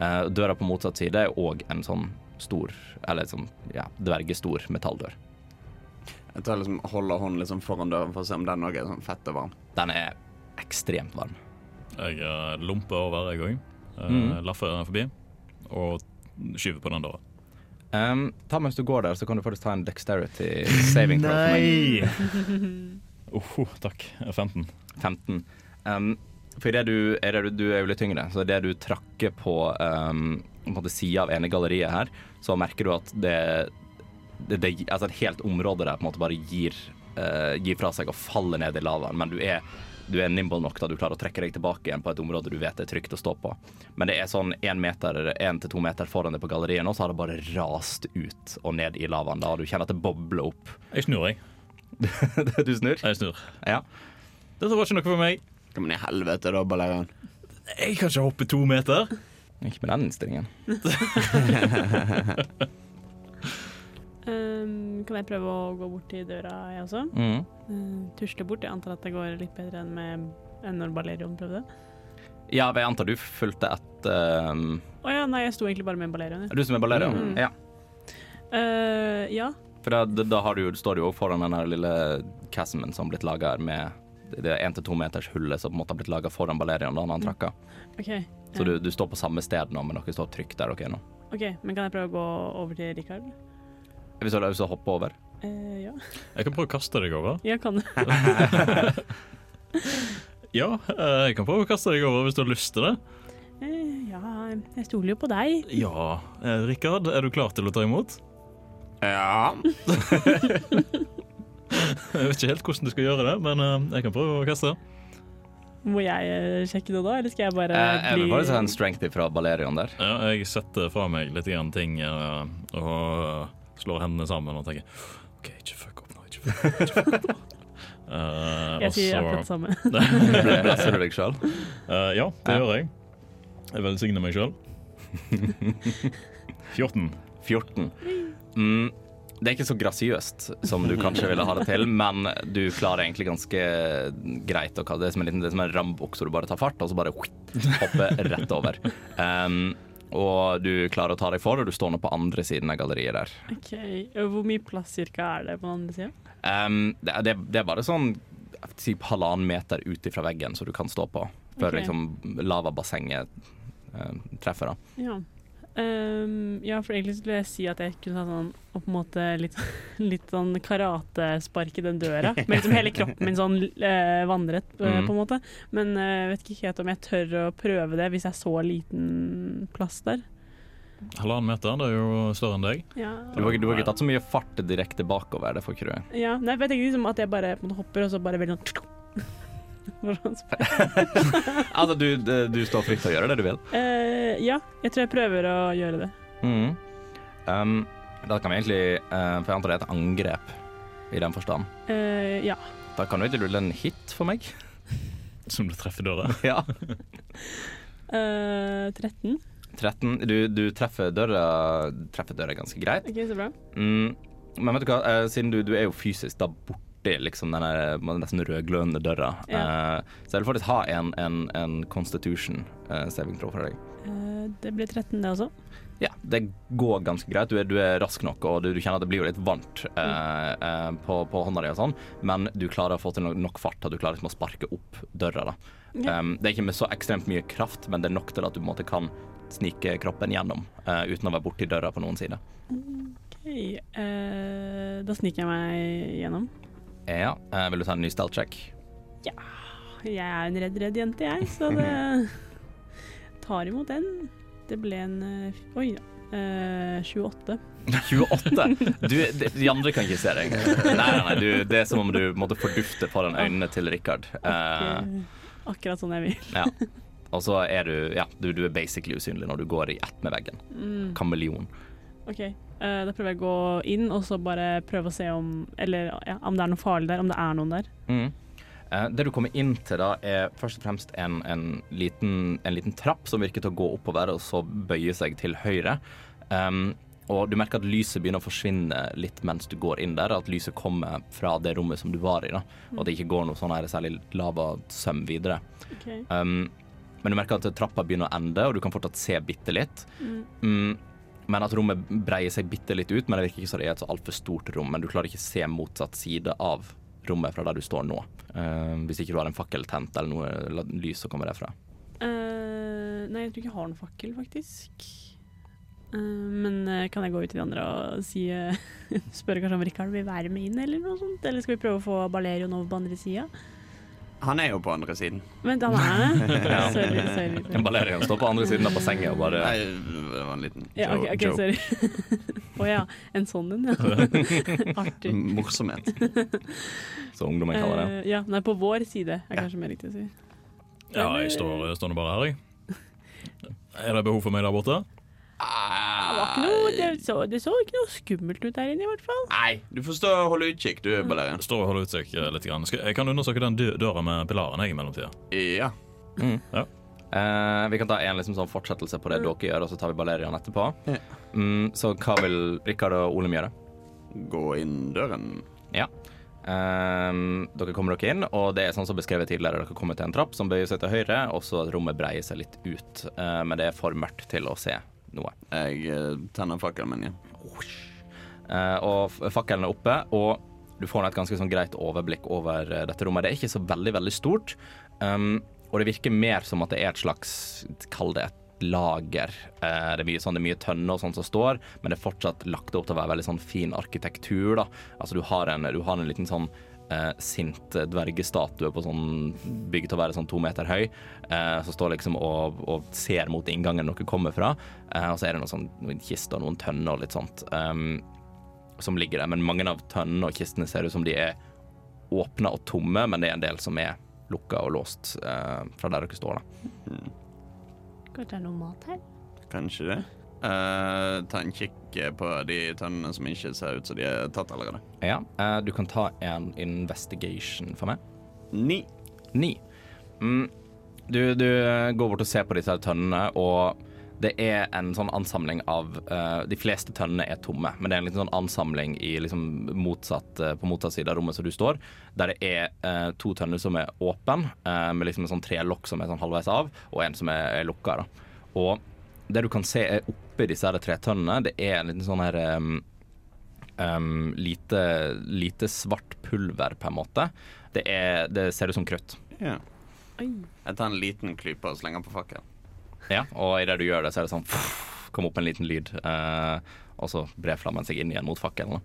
Eh, døra på motsatt side er òg en sånn stor, eller sånn ja, dvergestor metalldør.
Jeg tar liksom, holder hånden liksom foran døren for å se om den òg er sånn fett og varm.
Den er ekstremt varm.
Jeg eh, lomper over, jeg òg.
Mm.
Laffer forbi og skyver på den døra.
Um, ta mens du går der, så kan du faktisk ta en dexterity saving throw for meg.
Oho, takk. 15.
15. Um, for det du, er det, du er jo litt tyngre, så idet du trakker på um, på en sida av ene galleriet her, så merker du at det, det, det Altså et helt område der på en måte bare gir, uh, gir fra seg og faller ned i lavaen, men du er du er nimble nok da du klarer å trekke deg tilbake igjen på et område du vet er trygt å stå på. Men det er sånn én meter, én til to meter foran deg på galleriet nå, så har det bare rast ut og ned i lavaen. Da og du kjenner at det bobler opp.
Jeg snur, jeg.
du snur?
Jeg snur.
Ja.
Dette var ikke noe for meg.
Kom i helvete, da, Balerian.
Jeg kan ikke hoppe to meter.
Ikke med den innstillingen.
Um, kan jeg prøve å gå bort til døra, jeg også?
Mm.
Uh, tusle bort. Jeg antar at det går litt bedre enn, med, enn når Balerion prøvde.
Ja, jeg antar du fulgte etter um,
oh, ja, nei, jeg sto egentlig bare med Balerion. jeg.
Du som er Balerion?
Mm.
Ja.
Uh, ja.
For da, da har du, står du jo foran den lille chasmen som har blitt laga her med det én til to meters hullet som på en måte har blitt laga foran Balerion da han trakka.
OK.
Så
Ja.
du, du står på samme sted nå, men dere står trygt der dere er nå.
OK, men kan jeg prøve å gå over til Rikard?
Hvis du har lyst til å hoppe over.
Uh, ja.
Jeg kan prøve å kaste deg over.
Jeg kan.
Ja, eh, jeg kan prøve å kaste deg over hvis du har lyst til det.
Eh, ja, jeg stoler jo på deg.
Ja. Eh, Rikard, er du klar til å ta imot?
Ja.
Jeg vet ikke helt hvordan du skal gjøre det, men eh, jeg kan prøve å kaste.
Må jeg eh, sjekke det da, eller skal jeg bare
bli jeg vil bare ta en strength fra Balerion der.
Ja, jeg setter fra meg litt grann ting eh, og eh, slår hendene sammen og tenker OK, ikke fuck opp nå. Ikke fuck opp. Ikke fuck opp. Eh,
Jeg sier
så-
akkurat det samme.
Blesser du deg sjøl?
Uh, ja, det
Ja.
gjør jeg. Jeg velsigner meg sjøl. 14.
14. Mm, det er ikke så grasiøst som du kanskje ville ha det til, men du klarer egentlig ganske greit å kalle det som en liten det er som en rambukse så du bare tar fart, og så bare hopper rett over. Um, og du klarer å ta deg for, og du står nå på andre siden av galleriet der.
OK. Og Hvor mye plass cirka er det på den andre siden?
Um, det, det, det er bare sånn typ halvannen meter ut fra veggen så du kan stå på, før
okay.
liksom lavabassenget uh, treffer. da.
Ja. Ehm, ja, for egentlig skulle jeg si at jeg kunne ta sånn og på en måte litt, litt sånn karatespark i den døra. Med liksom hele kroppen min sånn uh, vandret, uh,
Mm.
på en måte. Men jeg jeg vet ikke helt om jeg tør å prøve det hvis jeg er så liten plass der.
Halvannen meter, det er jo større enn deg.
Ja,
Du har, ikke- du har ikke tatt så mye fart direkte bakover, det får ikke du.
ja nei, for jeg tenker liksom at jeg bare på en måte hopper, og så bare veldig sånn For
Altså, du, du står fritt til å gjøre det du vil.
Uh, Ja, jeg tror jeg prøver å gjøre det.
Mm. Um, da kan vi egentlig uh, For jeg antar det er et angrep i den forstand.
Uh, ja.
Da kan du ikke rulle en hit for meg.
Som du treffer døra.
Ja.
Eh, 13.
13. Du, du treffer døra Treffer døra ganske greit.
OK, så bra.
Mm. Men vet du hva, eh, siden du, du er jo fysisk da borti liksom denne nesten rødglødende døra, eh, så jeg vil faktisk ha en, en, en constitution uh, saving throw for deg.
Uh, det blir 13, det også.
Ja, det går ganske greit. Du er, du er rask nok, og du, du kjenner at det blir jo litt varmt mm. eh, på, på hånda di og sånn, men du klarer å få til nok, nok fart, At du klarer liksom å sparke opp døra, da.
Ja.
Um, det er ikke med så ekstremt mye kraft, men det er nok til at du på en måte kan snike kroppen gjennom uh, uten å være borti døra på noen side.
OK. Uh, da sniker jeg meg gjennom.
Ja, eh, vil du ta en ny stealth check? Ja.
Jeg er en redd, redd jente, jeg, så det tar imot den. Det ble en eh, Oi da. Uh, 28.
28? Du, de, de andre kan ikke se deg. Nei, nei, nei du, det er som om du måtte fordufte foran øynene til Richard.
Uh, akkurat sånn jeg vil.
ja. Og så er du Ja, du, du er basically usynlig når du går i ett med veggen.
Mm,
Kameleon.
OK. Eh, da prøver jeg å gå inn og så bare prøve å se om Eller ja, om det er noe farlig der. Om det er noen der.
Mm. Eh, det du kommer inn til da, er først og fremst en, en, liten, en liten trapp som virker til å gå oppover og så bøye seg til høyre. Um, og du merker at lyset begynner å forsvinne litt mens du går inn der. At lyset kommer fra det rommet som du var i, da. og at det ikke går noe sånn her særlig lavasøm videre.
Okay.
Um, men du merker at trappa begynner å ende, og du kan fortsatt se bitte litt.
Mm.
Mm, men at rommet breier seg bitte litt ut, men det virker ikke som det er et så altfor stort rom. Men du klarer ikke se motsatt side av rommet fra der du står nå. Uh, hvis ikke du har en fakkel tent eller noe lys som kommer derfra.
Uh, nei, jeg tror ikke jeg har noen fakkel, faktisk. Uh, men kan jeg gå ut til de andre og si spørre kanskje om Rikard vil være med inn, eller noe sånt? Eller skal vi prøve å få Balerion over på andre sida?
Han er jo på andre siden.
Vent, han er det?
Ja.
Sorry, sorry. sorry.
Balerian står på andre siden av bassenget og bare
Nei, det var en liten
Ja, OK,
okay,
ok,
joke.
sorry. Å ja. En sånn en, ja. Artig.
Morsomhet.
Så ungdommen kaller det.
Uh, ja, nei, på vår side er kanskje mer riktig å si.
Ja, jeg står, jeg står nå bare her, jeg. Er det behov for meg der borte?
Det, var ikke noe, det, så, det så ikke noe skummelt ut der inne, i hvert fall.
Nei, du får stå og holde utkikk, du, Balerian.
Stå og holde utkikk eh, litt. Grann. Skal, jeg kan undersøke den døra med pilaren jeg, i mellomtida.
Ja.
Eh, vi kan ta en liksom sånn fortsettelse på det dere gjør, og så tar vi Balerian etterpå.
Ja.
Mm, så hva vil Rikard og Olem gjøre?
Gå inn døren.
Ja. Um, dere kommer dere inn, og det er sånn som beskrevet tidligere. Dere kommer til en trapp som bøyer seg til høyre, og så at rommet breier seg litt ut. Uh, men det er for mørkt til å se noe.
Jeg eh, tenner fakkelen min igjen.
Ja. og f- fakkelen er oppe, og du får et ganske sånn greit overblikk over eh, dette rommet. Det er ikke så veldig, veldig stort, um, og det virker mer som at det er et slags Kall det et lager. Eh, det er mye sånn, mye tønner og sånt som står, men det er fortsatt lagt opp til å være veldig sånn fin arkitektur. da. Altså Du har en, du har en liten sånn eh, sint dvergestatue på sånn bygd til å være sånn to meter høy, eh, som står liksom og, og ser mot inngangen dere kommer fra. Eh, og så er det noen sånn noen kister og noen tønner og litt sånt. Um, som ligger der, men mange av tønnene og kistene ser ut som de er åpne og tomme, men det er en del som er lukka og låst eh, fra der dere står. da.
Kanskje det er noe mat her?
Kanskje det. Eh, ta en kikk eh, på de tønnene som ikke ser ut som de er tatt allerede.
Ja, uh, Du kan ta en investigation for meg.
Ni.
Ni. Mm, du, du går bort og ser på disse tønnene, og det er en sånn ansamling av uh, De fleste tønnene er tomme, men det er en liten sånn ansamling i liksom motsatt, på motsatt side av rommet som du står, der det er to tønner som er åpne, med liksom en sånn trelokk som er sånn halvveis av, og en som er, er lukka. Da. Og det du kan se er oppi disse her tretønnene, det er en liten sånn her um, um, lite, lite svart pulver, på en måte. Det, er, det ser ut som krutt.
Ja. Jeg tar en liten klype og slenger på fakkelen.
Ja, og idet du gjør det, så er det sånn Kom opp en liten lyd, uh, og så brer flammen seg inn igjen mot fakkelen.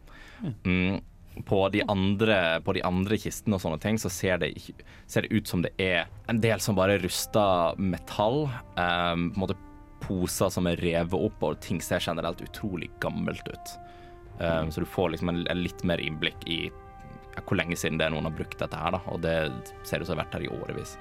Mm, på, de andre, på de andre kistene og sånne ting, så ser det, ser det ut som det er en del som bare ruster metall. Um, på en måte poser som er revet opp, og ting ser generelt utrolig gammelt ut. Um, så du får liksom en, en litt mer innblikk i ja, hvor lenge siden det er noen har brukt dette her, da. Og det ser ut som det har vært her i årevis.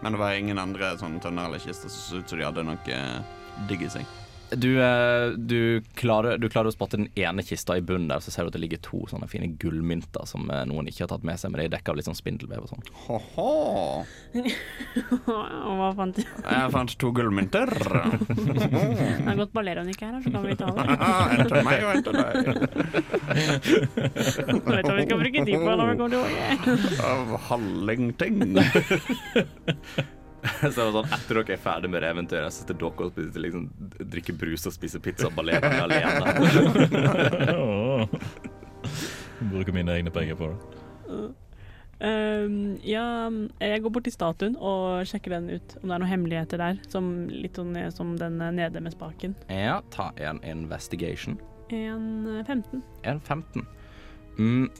Men det var ingen andre sånne tønner eller kister som så ut som de hadde noe eh, digg i seg.
Du, eh, du, klarer, du klarer å spotte den ene kista i bunnen der, så ser du at det ligger to sånne fine gullmynter som eh, noen ikke har tatt med seg, men de er dekka av litt sånn spindelvev og sånn.
Og hva fant du?
Jeg fant to gullmynter.
Det er godt Balleron ikke er her, så kan vi ta det.
en til meg og en til deg.
Jeg vet hva vi skal bruke tid på når vi kommer tilbake.
Av hallingting.
Så det var sånn, Etter dere er ferdig med det eventyret, så sitter dere og spiser, liksom, drikker brus og spiser pizza og ballerer alene.
Bruker mine egne penger på det.
Um, ja, jeg går bort til statuen og sjekker den ut, om det er noen hemmeligheter der. Som, litt sånn eh, som den nede med spaken.
Ja, ta en investigation.
En eh, 15.
En 15. Mm.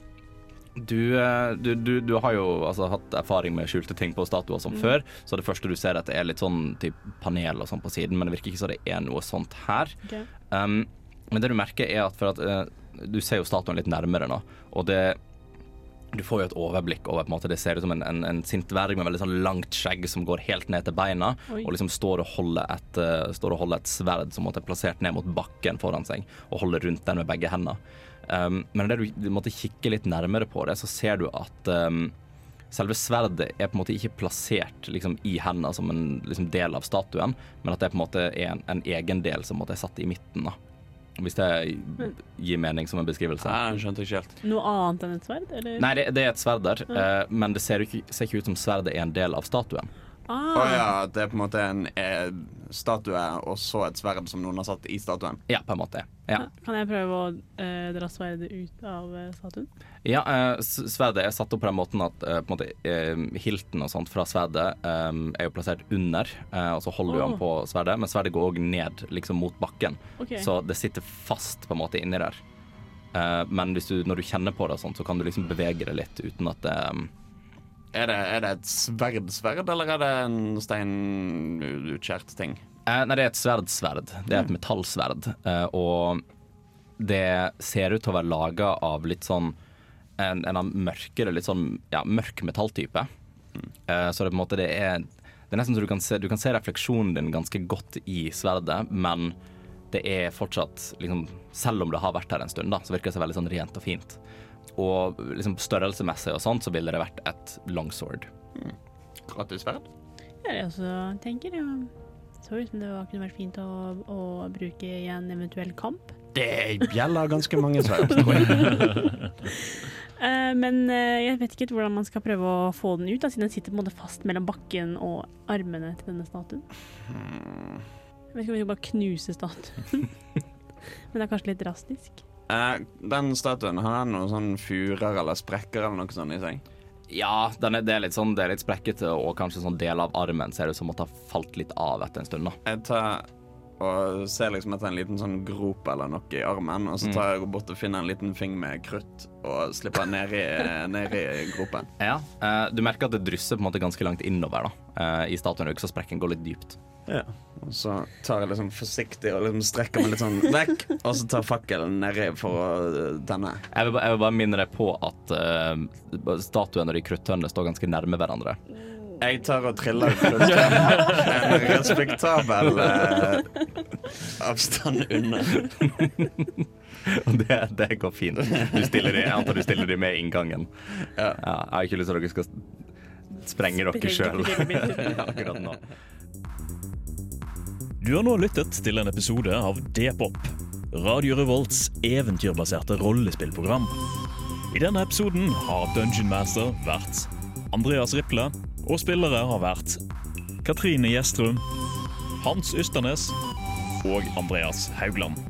Du, eh, du, du, du har jo altså, hatt erfaring med skjulte ting på statuer som
Mm.
før, så det første du ser at det er litt sånn typ panel og sånn på siden, men det virker ikke som det er noe sånt her.
Okay.
Um, men det du merker er at at uh, du ser jo statuen litt nærmere nå, og det du får jo et overblikk over på en måte, Det ser ut som en, en, en sint dverg med veldig sånn langt skjegg som går helt ned til beina,
Oi.
og liksom står og et, uh, står og holder et sverd som måtte er plassert ned mot bakken foran seg, og holder rundt den med begge hendene. Um, men når du, du måtte kikke litt nærmere på det, så ser du at um, selve sverdet er på en måte ikke plassert liksom, i hendene som en liksom, del av statuen, men at det på en måte er en, en egen del som på måte er satt i midten. da. Hvis det gir mening som en beskrivelse.
Nei, jeg skjønte ikke helt.
Noe annet enn et sverd, eller?
Nei, det, det er et sverd der, eh, men det ser ikke, ser ikke ut som sverdet er en del av statuen.
Ah,
Å ja, det er på en måte en eh, statue og så et sverd som noen har satt i statuen.
Ja, på en måte. Ja,
Kan jeg prøve å eh, dra sverdet ut av eh, statuen?
ja eh, Sverdet er satt opp på den måten at eh, på en måte, eh, hilten og sånt fra sverdet eh, er jo plassert under, eh, og så holder du den på sverdet, men sverdet går òg ned liksom mot bakken,
Okay.
så det sitter fast på en måte inni der. Eh, men hvis du, når du kjenner på det, sånt, så kan du liksom bevege det litt uten at det eh,
Er det, er det et sverdsverd, sverd, eller er det en steinutskjært ting?
Eh, nei, det er et sverdsverd. Det er et metallsverd. Eh, og det ser ut til å være laga av litt sånn en, en av mørkere, litt sånn ja, mørk metalltype. Eh, så det på en måte det er Det er nesten så du kan se, du kan se refleksjonen din ganske godt i sverdet, men det er fortsatt liksom, Selv om det har vært her en stund, da, så virker det seg veldig sånn rent og fint. Og liksom størrelsemessig og sånt, så ville det vært et longsword.
Gratis sverd?
Ja, jeg også tenker ja. Så ut som det var- kunne vært fint å, å bruke i en eventuell kamp.
Det gjelder ganske mange sverd, tror jeg.
Eh, men uh, jeg vet ikke hvordan man skal prøve å få den ut, da, siden den sitter på en måte fast mellom bakken og armene til denne statuen. Jeg vet ikke om vi skal bare knuse statuen. men det er kanskje litt drastisk.
Eh, den statuen, har den noen sånn furer eller sprekker eller noe sånt i seg?
Ja, den er, det er litt sånn, det er litt sprekkete, og kanskje sånn del av armen ser ut som måtte ha falt litt av etter en stund. da.
Jeg tar og ser liksom etter en liten sånn grop eller noe i armen, og så tar jeg bort og finner en liten fing med krutt og slipper ned i, ned i gropen.
Ja, eh, Du merker at det drysser på en måte ganske langt innover da, eh, i statuen, så sprekken går litt dypt.
Ja. Og så tar jeg liksom forsiktig og liksom strekker meg litt sånn vekk, og så tar fakkelen nedi for å tenne.
Jeg vil, jeg vil bare minne deg på at uh, statuen og de kruttønnene står ganske nærme hverandre.
Jeg tar og triller en respektabel uh, avstand unna.
Det, det går fint. Du stiller de, jeg antar du stiller de med inngangen.
Ja.
jeg har ikke lyst til at dere skal sprenge dere sjøl akkurat nå.
Du har nå lyttet til en episode av D-pop, Radio Revolts eventyrbaserte rollespillprogram. I denne episoden har Dungeon Master vært Andreas Riple, og spillere har vært Katrine Gjestrum, Hans Ysternes og Andreas Haugland.